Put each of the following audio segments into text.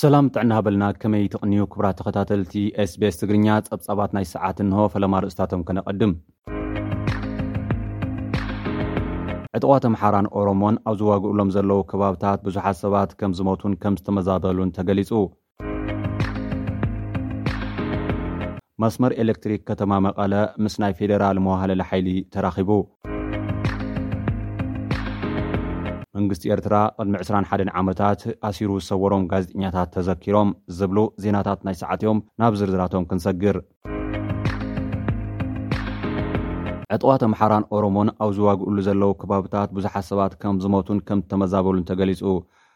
ሰላም ጥዕና ሃበልና ከመይ ትቕንዩ ክቡራት ተኸታተልቲ ስቤስ ትግርኛ ጸብጻባት ናይ ሰዓት እንሆ ፈለማ ርእስታቶም ከነቐድም ዕጥቋት ኣምሓራን ኦሮሞን ኣብ ዝዋግእሎም ዘለዉ ከባብታት ብዙሓት ሰባት ከም ዝሞቱን ከም ዝተመዛበሉን ተገሊጹ መስመር ኤሌክትሪክ ከተማ መቐለ ምስ ናይ ፌዴራል መዋህለሊ ሓይሊ ተራኺቡ። መንግስቲ ኤርትራ ቅድሚ ዕስራን ሓደን ዓመታት ኣሲሩ ዝሰወሮም ጋዜጠኛታት ተዘኪሮም ዝብሉ ዜናታት ናይ ሰዓት እዮም፣ ናብ ዝርዝራቶም ክንሰግር። ዕጡቓት ኣምሓራን ኦሮሞን ኣብ ዝዋግኡሉ ዘለዉ ከባብታት ብዙሓት ሰባት ከምዝሞቱን ከምዝተመዛበሉን ተገሊጹ።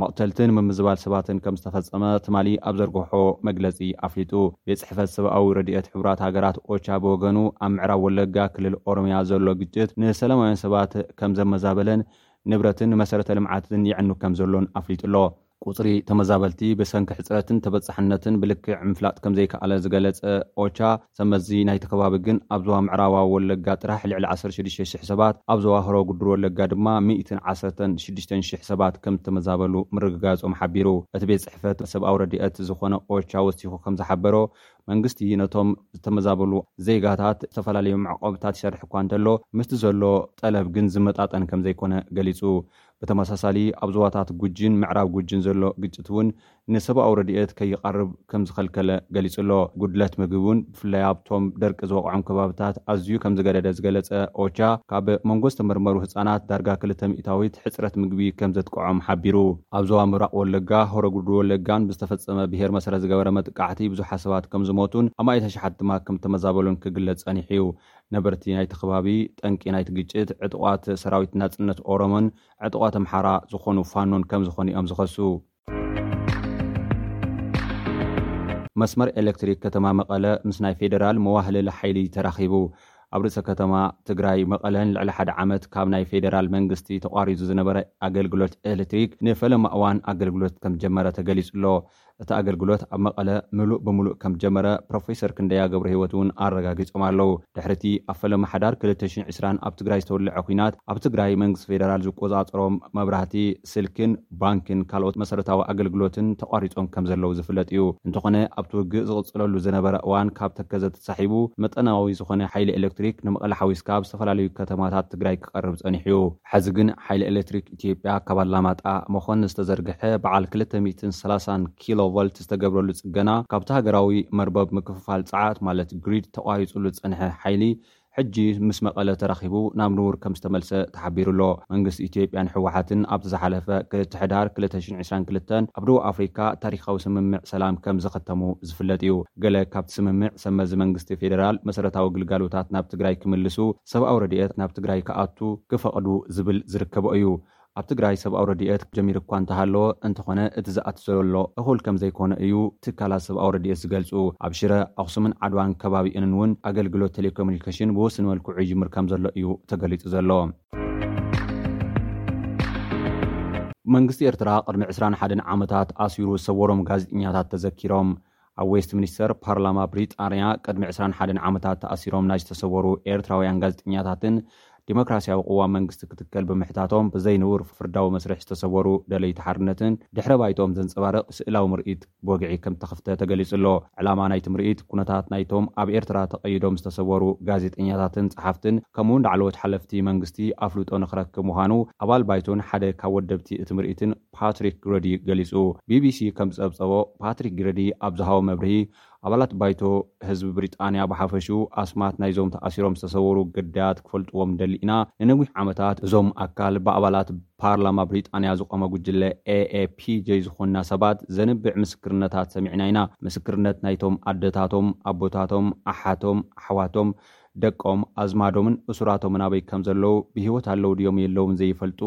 መቕተልትን ምምዝባል ሰባትን ከም ዝተፈጸመ ትማሊ ኣብ ዘርገሖ መግለጺ ኣፍሊጡ። ቤት ጽሕፈት ሰብኣዊ ረድኤት ሕቡራት ሃገራት ኦቻ ብወገኑ ኣብ ምዕራብ ወለጋ ክልል ኦሮምያ ዘሎ ግጭት ንሰላማውያን ሰባት ከም ዘመዛበለን ንብረትን ንመሰረተ ልምዓትን የዕኑ ከም ዘሎን ኣፍሊጡ ኣሎ። ቁጽሪ ተመዛበልቲ ብሰንኪ ሕጽረትን ተበጻሕነትን ብልክዕ ምፍላጥ ከም ዘይከኣለ ዝገለጸ ኦቻ፣ ሰብ መዚ ናይቲ ከባቢ ግን ኣብ ዞባ ምዕራባዊ ወለጋ ጥራሕ ልዕሊ ዓሰርተ ሽዱሽተ ሽሕ ሰባት፣ ኣብ ዞባ ሆሮ ጉዱሩ ወለጋ ድማ ሚእትን ዓሰርተን ሽዱሽተን ሽሕ ሰባት ከምዝተመዛበሉ ምርግጋጾም ሓቢሩ። እቲ ቤት ጽሕፈት ሰብኣዊ ረድኤት ዝኾነ ኦቻ ወሲኹ ከምዝሓበሮ፣ መንግስቲ ነቶም ዝተመዛበሉ ዜጋታት ዝተፈላለዩ መዕቆብታት ይሰርሕ እኳ እንተሎ፣ ምስቲ ዘሎ ጠለብ ግን ዝመጣጠን ከምዘይኮነ ገሊጹ። ብተመሳሳሊ ኣብ ዞባታት ጉጂን ምዕራብ ጉጂን ዘሎ ግጭት እውን ንሰብኣዊ ረድኤት ከይቐርብ ከምዝኸልከለ ገሊፁ'ሎ። ጉድለት ምግቢ እውን ብፍላይ ኣብቶም ደርቂ ዝወቕዖም ከባብታት ኣዝዩ ከምዝገደደ ዝገለፀ ኦቻ፣ ካብ መንጎ ዝተመርመሩ ህፃናት ዳርጋ ክልተ ሚእታዊት ሕፅረት ምግቢ ከምዘጥቅዖም ሓቢሩ። ኣብ ዞባ ምብራቕ ወለጋ፣ ሆሮ ጉድሩ ወለጋን ብዝተፈፀመ ብሄር መሰረት ዝገበረ መጥቃዕቲ ብዙሓት ሰባት ከምዝሞቱን ኣማኢት ኣሽሓት ድማ ከምተመዛበሉን ክግለፅ ፀኒሑ'ዩ። ነበርቲ ናይቲ ከባቢ ጠንቂ ናይቲ ግጭት ዕጡቓት ሰራዊት ናጽነት ኦሮሞን ዕጡቓት ኣምሓራ ዝኾኑ ፋኖን ከምዝኾኑ እዮም ዝኸሱ። መስመር ኤሌክትሪክ ከተማ መቐለ ምስ ናይ ፌደራል መዋህለሊ ሓይሊ ተራኺቡ። ኣብ ርእሰ ከተማ ትግራይ መቐለ ንልዕሊ ሓደ ዓመት ካብ ናይ ፌደራል መንግስቲ ተቋሪፁ ዝነበረ ኣገልግሎት ኤሌክትሪክ ንፈለማ እዋን ኣገልግሎት ከምዝጀመረ ተገሊፁ'ሎ። እቲ ኣገልግሎት ኣብ መቐለ ምሉእ ብምሉእ ከም ዝጀመረ ፕሮፌሰር ክንደያ ገብረሂወት እውን ኣረጋጊፆም ኣለዉ። ድሕሪ እቲ ኣብ ፈለማ ሓዳር ክልተ ሽሕ ዕስራን ኣብ ትግራይ ዝተወለዐ ኲናት ኣብ ትግራይ መንግስቲ ፌደራል ዝቆፃፀሮም መብራህቲ፣ ስልኪን ባንኪን ካልኦት መሰረታዊ ኣገልግሎትን ተቋሪፆም ከም ዘለዉ ዝፍለጥ እዩ። እንተኾነ ኣብቲ ውግእ ዝቕፅለሉ ዝነበረ እዋን ካብ ተከዘ ተሳሒቡ መጠናዊ ዝኾነ ሓይሊ ኤሌክትሪክ ንመቐለ ሓዊስካ ኣብ ዝተፈላለዩ ከተማታት ትግራይ ክቐርብ ፀኒሑ እዩ። ሐዚ ግን ሓይሊ ኤሌክትሪክ ኢትዮጵያ ካብ ኣላማጣ መኾኒ ዝተዘርግሐ በዓል ክልተ ሚእትን ሰላሳን ኪሎ ቮልት ዝተገብረሉ ፅገና ካብቲ ሃገራዊ መርበብ ምክፍፋል ፀዓት ማለት ግሪድ ተቋሪፁሉ ዝፀንሐ ሓይሊ ሕጂ ምስ መቐለ ተራኺቡ ናብ ንቡር ከምዝተመልሰ ተሓቢሩ'ሎ። መንግስቲ ኢትዮጵያን ህወሓትን ኣብቲ ዝሓለፈ ክልተ ሕዳር ክልተ ሽሕን ዕስራን ክልተን ኣብ ደቡብ ኣፍሪካ ታሪኻዊ ስምምዕ ሰላም ከምዘኸተሙ ዝፍለጥ እዩ። ገለ ካብቲ ስምምዕ ሰብመዚ መንግስቲ ፌደራል መሰረታዊ ግልጋሎታት ናብ ትግራይ ክምልሱ፣ ሰብኣዊ ረድኤት ናብ ትግራይ ክኣቱ ክፈቕዱ ዝብል ዝርከቦ እዩ። ኣብ ትግራይ ሰብኣዊ ረድኤት ጀሚሩ እኳ እንተሃለወ፣ እንተኾነ እቲ ዝኣቲ ዘሎ እኹል ከምዘይኮነ እዩ ትካላት ሰብኣዊ ረድኤት ዝገልፁ። ኣብ ሽረ፣ ኣኽሱምን ዓድዋን ከባቢኡንን እውን ኣገልግሎት ቴሌኮሙኒኬሽን ብውሱን መልክዑ ይጅምር ከምዘሎ እዩ ተገሊፁ ዘሎ። መንግስቲ ኤርትራ ቅድሚ ዕስራን ሓደን ዓመታት ኣሲሩ ዝሰወሮም ጋዜጠኛታት ተዘኪሮም። ኣብ ዌስትሚኒስተር ፓርላማ ብሪጣንያ ቅድሚ ዕስራን ሓደን ዓመታት ተኣሲሮም ናይ ዝተሰወሩ ኤርትራውያን ጋዜጠኛታትን ዲሞክራስያዊ ቅዋም መንግስቲ ክትከል ብምሕታቶም ብዘይ ንቡር ፍርዳዊ መስርሕ ዝተሰወሩ ደለይቲ ሓርነትን ድሕረ ባይትኦም ዘንጸባርቕ ስእላዊ ምርኢት ብወግዒ ከም እተኸፍተ ተገሊጹ ኣሎ። ዕላማ ናይቲ ምርኢት ኩነታት ናይቶም ኣብ ኤርትራ ተቐይዶም ዝተሰወሩ ጋዜጠኛታትን ጸሓፍትን ከምኡ'ውን ላዕለዎት ሓለፍቲ መንግስቲ ኣፍልጦ ንኽረክብ ምዃኑ ኣባል ባይቶን ሓደ ካብ ወደብቲ እቲ ምርኢትን ፓትሪክ ግረዲ ገሊጹ። ቢቢሲ ከም ዝጸብጸቦ፣ ፓትሪክ ግረዲ ኣብ ዝሃቦ መብርሂ፣ ኣባላት ባይቶ፣ ህዝቢ ብሪጣንያ ብሓፈሽኡ፣ ኣስማት ናይዞም ተኣሲሮም ዝተሰወሩ ግዳያት ክፈልጥዎም ንደሊ ኢና፣ ንነዊሕ ዓመታት እዞም ኣካል ብኣባላት ፓርላማ ብሪጣንያ ዝቖመ ጉጅለ AAP ዘይዝኾንና ሰባት ዘንብዕ ምስክርነታት ሰሚዕና ኢና፣ ምስክርነት ናይቶም ኣደታቶም፣ ኣቦታቶም፣ ኣሓቶም፣ ኣሕዋቶም፣ ደቆም፣ ኣዝማዶምን እሱራቶምን ኣበይ ከም ዘለዉ፣ ብህይወት ኣለዉ ድዮም የለዉን ዘይፈልጡ፣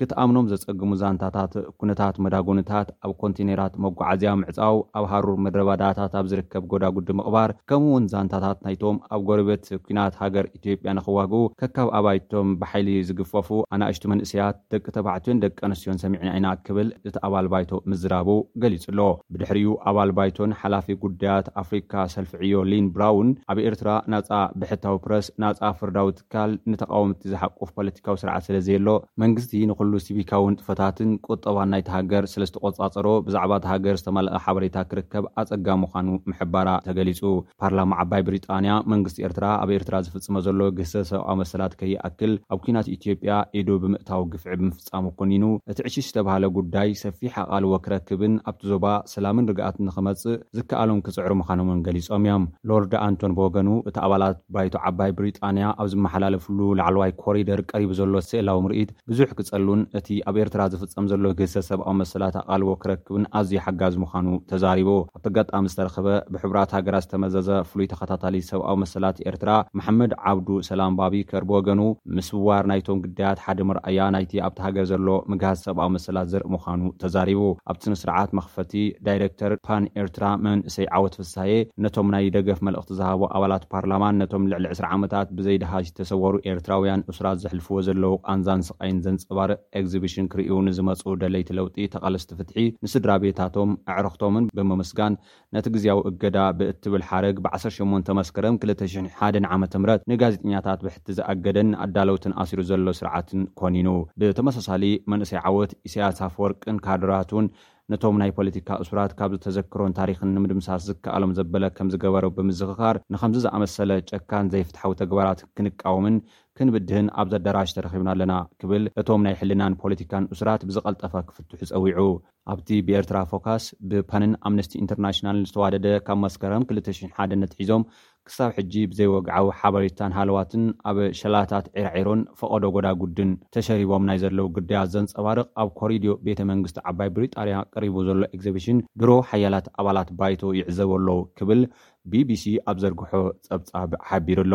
ክትኣምኖም ዘጸግሙ ዛንታታት፣ ኩነታት መዳጎኒታት፣ ኣብ ኮንቲነራት መጓዓዝያ ምዕጻው፣ ኣብ ሃሩር ምድረባዳታት ኣብ ዝርከብ ጎዳጉዲ ምቕባር፣ ከምኡ'ውን ዛንታታት ናይቶም ኣብ ጎረቤት ኩናት ሃገር ኢትዮጵያ ንኽዋግኡ ከካብ ኣባይቶም ብሓይሊ ዝግፈፉ ኣናእሽቱ መንእሰያት ደቂ ተባዕትዮን ደቂ ኣንስትዮን ሰሚዕና ኢና ክብል እቲ ኣባል ባይቶ ምዝራቡ ገሊጹ'ሎ። ብድሕሪኡ ኣባል ባይቶን ሓላፊ ጉዳያት ኣፍሪካ ሰልፊ ዕዮ ሊን ብራውን ኣብ ኤርትራ ናጻ ብሕታዊ ፕረስ፣ ናጻ ፍርዳዊ ትካል ንተቓወምቲ ዝሓቁፍ ፖለቲካዊ ስርዓት ስለ ዘየሎ፣ መንግስቲ ንኹሉ ሲቪካዊ ንጥፈታትን ቁጠባን ናይታ ሃገር ስለ ዝተቖጻጸሮ፣ ብዛዕባ እታ ሃገር ዝተማልኣ ሓበሬታ ክርከብ ኣጸጋሚ ምዃኑ ምሕባራ ተገሊጹ። ፓርላማ ዓባይ ብሪጣንያ፣ መንግስቲ ኤርትራ ኣብ ኤርትራ ዝፍጽሞ ዘሎ ግህሰት ሰብኣዊ መሰላት ከይኣክል፣ ኣብ ኲናት ኢትዮጵያ ኢዱ ብምእታው ግፍዒ ብምፍጻሙ ኮኒኑ፣ እቲ ዕሽሽ ዝተባህለ ጉዳይ ሰፊሕ ኣቓልቦ ክረክብን ኣብቲ ዞባ ሰላምን ርግኣትን ንኽመጽእ ዝከኣሎም ክጽዕሩ ምዃኖም'ውን ገሊጾም'ዮም። ሎርድ ኣንቶን ብወገኑ፣ እቲ ኣባላት። ባይቶ ዓባይ ብሪጣንያ ኣብ ዝመሓላለፍሉ ላዕለዋይ ኮሪደር ቀሪቡ ዘሎ ስእላዊ ምርኢት ብዙሕ ክጸሉን እቲ ኣብ ኤርትራ ዝፍጸም ዘሎ ግህሰት ሰብኣዊ መሰላት ኣቓልቦ ክረክብን ኣዝዩ ሓጋዚ ምዃኑ ተዛሪቡ። ኣብቲ ኣጋጣሚ ዝተረኽበ ብሕቡራት ሃገራት ዝተመዘዘ ፍሉይ ተኸታታሊ ሰብኣዊ መሰላት ኤርትራ መሓመድ ዓብዱ ሰላም ባቢ ከር ብወገኑ ምስዋር ናይቶም ግዳያት ሓደ መርኣያ ናይቲ ኣብታ ሃገር ዘሎ ምግሃስ ሰብኣዊ መሰላት ዘርኢ ምዃኑ ተዛሪቡ። ኣብቲ ስነ-ስርዓት መኽፈቲ ዳይረክተር ፓን ኤርትራ መንእሰይ ዓወት ተስፋዬ፣ ነቶም ናይ ደገፍ መልእኽቲ ዝሃቡ ኣባላት ፓርላማን ነቶም ልዕሊ ዕስራ ዓመታት ብዘይ ደሃሽ ዝተሰወሩ ኤርትራውያን እሱራት ዘሕልፍዎ ዘለዉ ቃንዛን ስቓይን ዘንጸባርቕ ኤግዚብሽን ክርእዩ ንዝመጽኡ ደለይቲ ለውጢ ተቓለስቲ ፍትሒ ንስድራቤታቶም ኣዕርኽቶምን ብምምስጋን ነቲ ግዝያዊ እገዳ ብእትብል ሓረግ ብ ዓሰርተ ሸሞንተ መስከረም ክልተ ሽሕን ሓደን ዓመተ ምህረት ንጋዜጠኛታት ብሕቲ ዝኣገደን ንኣዳለውትን ኣሲሩ ዘሎ ስርዓትን ኮኒኑ ብተመሳሳሊ መንእሰይ ዓወት ኢሳያስ ኣፈወርቅን ካድራቱን ነቶም ናይ ፖለቲካ እሱራት ካብዚ ተዘክሮን ታሪኽን ንምድምሳስ ዝከኣሎም ዘበለ ከም ዝገበሩ ብምዝኽኻር፣ ንኸምዚ ዝኣመሰለ ጨካን ዘይፍትሓዊ ተግባራት ክንቃወምን ክንብድህን ኣብዚ ኣዳራሽ ተረኺብና ኣለና ክብል ነቶም ናይ ሕልናን ፖለቲካን እሱራት ብዝቐልጠፈ ክፍትሑ ጸዊዑ። ኣብቲ ብኤርትራ ፎካስ፣ ብፓንን ኣምነስቲ ኢንተርናሽናልን ዝተዋደደ ካብ መስከረም ክልተ ሽሕን ሓደን ኣትሒዞም ክሳብ ሕጂ ብዘይወግዓዊ ሓበሬታን ሃለዋትን ኣብ ሸላታት ዒራዒሮን ፈቐዶ ጎዳጉድን ተሸሪቦም ናይ ዘለዉ ግዳያት ዘንጸባርቕ ኣብ ኮሪድዮ ቤተ መንግስቲ ዓባይ ብሪጣርያ ቀሪቡ ዘሎ ኤግዚብሽን ድሮ ሓያላት ኣባላት ባይቶ ይዕዘቡ ኣለዉ ክብል ቢቢሲ ኣብ ዘርግሖ ጸብጻብ ሓቢሩ ኣሎ።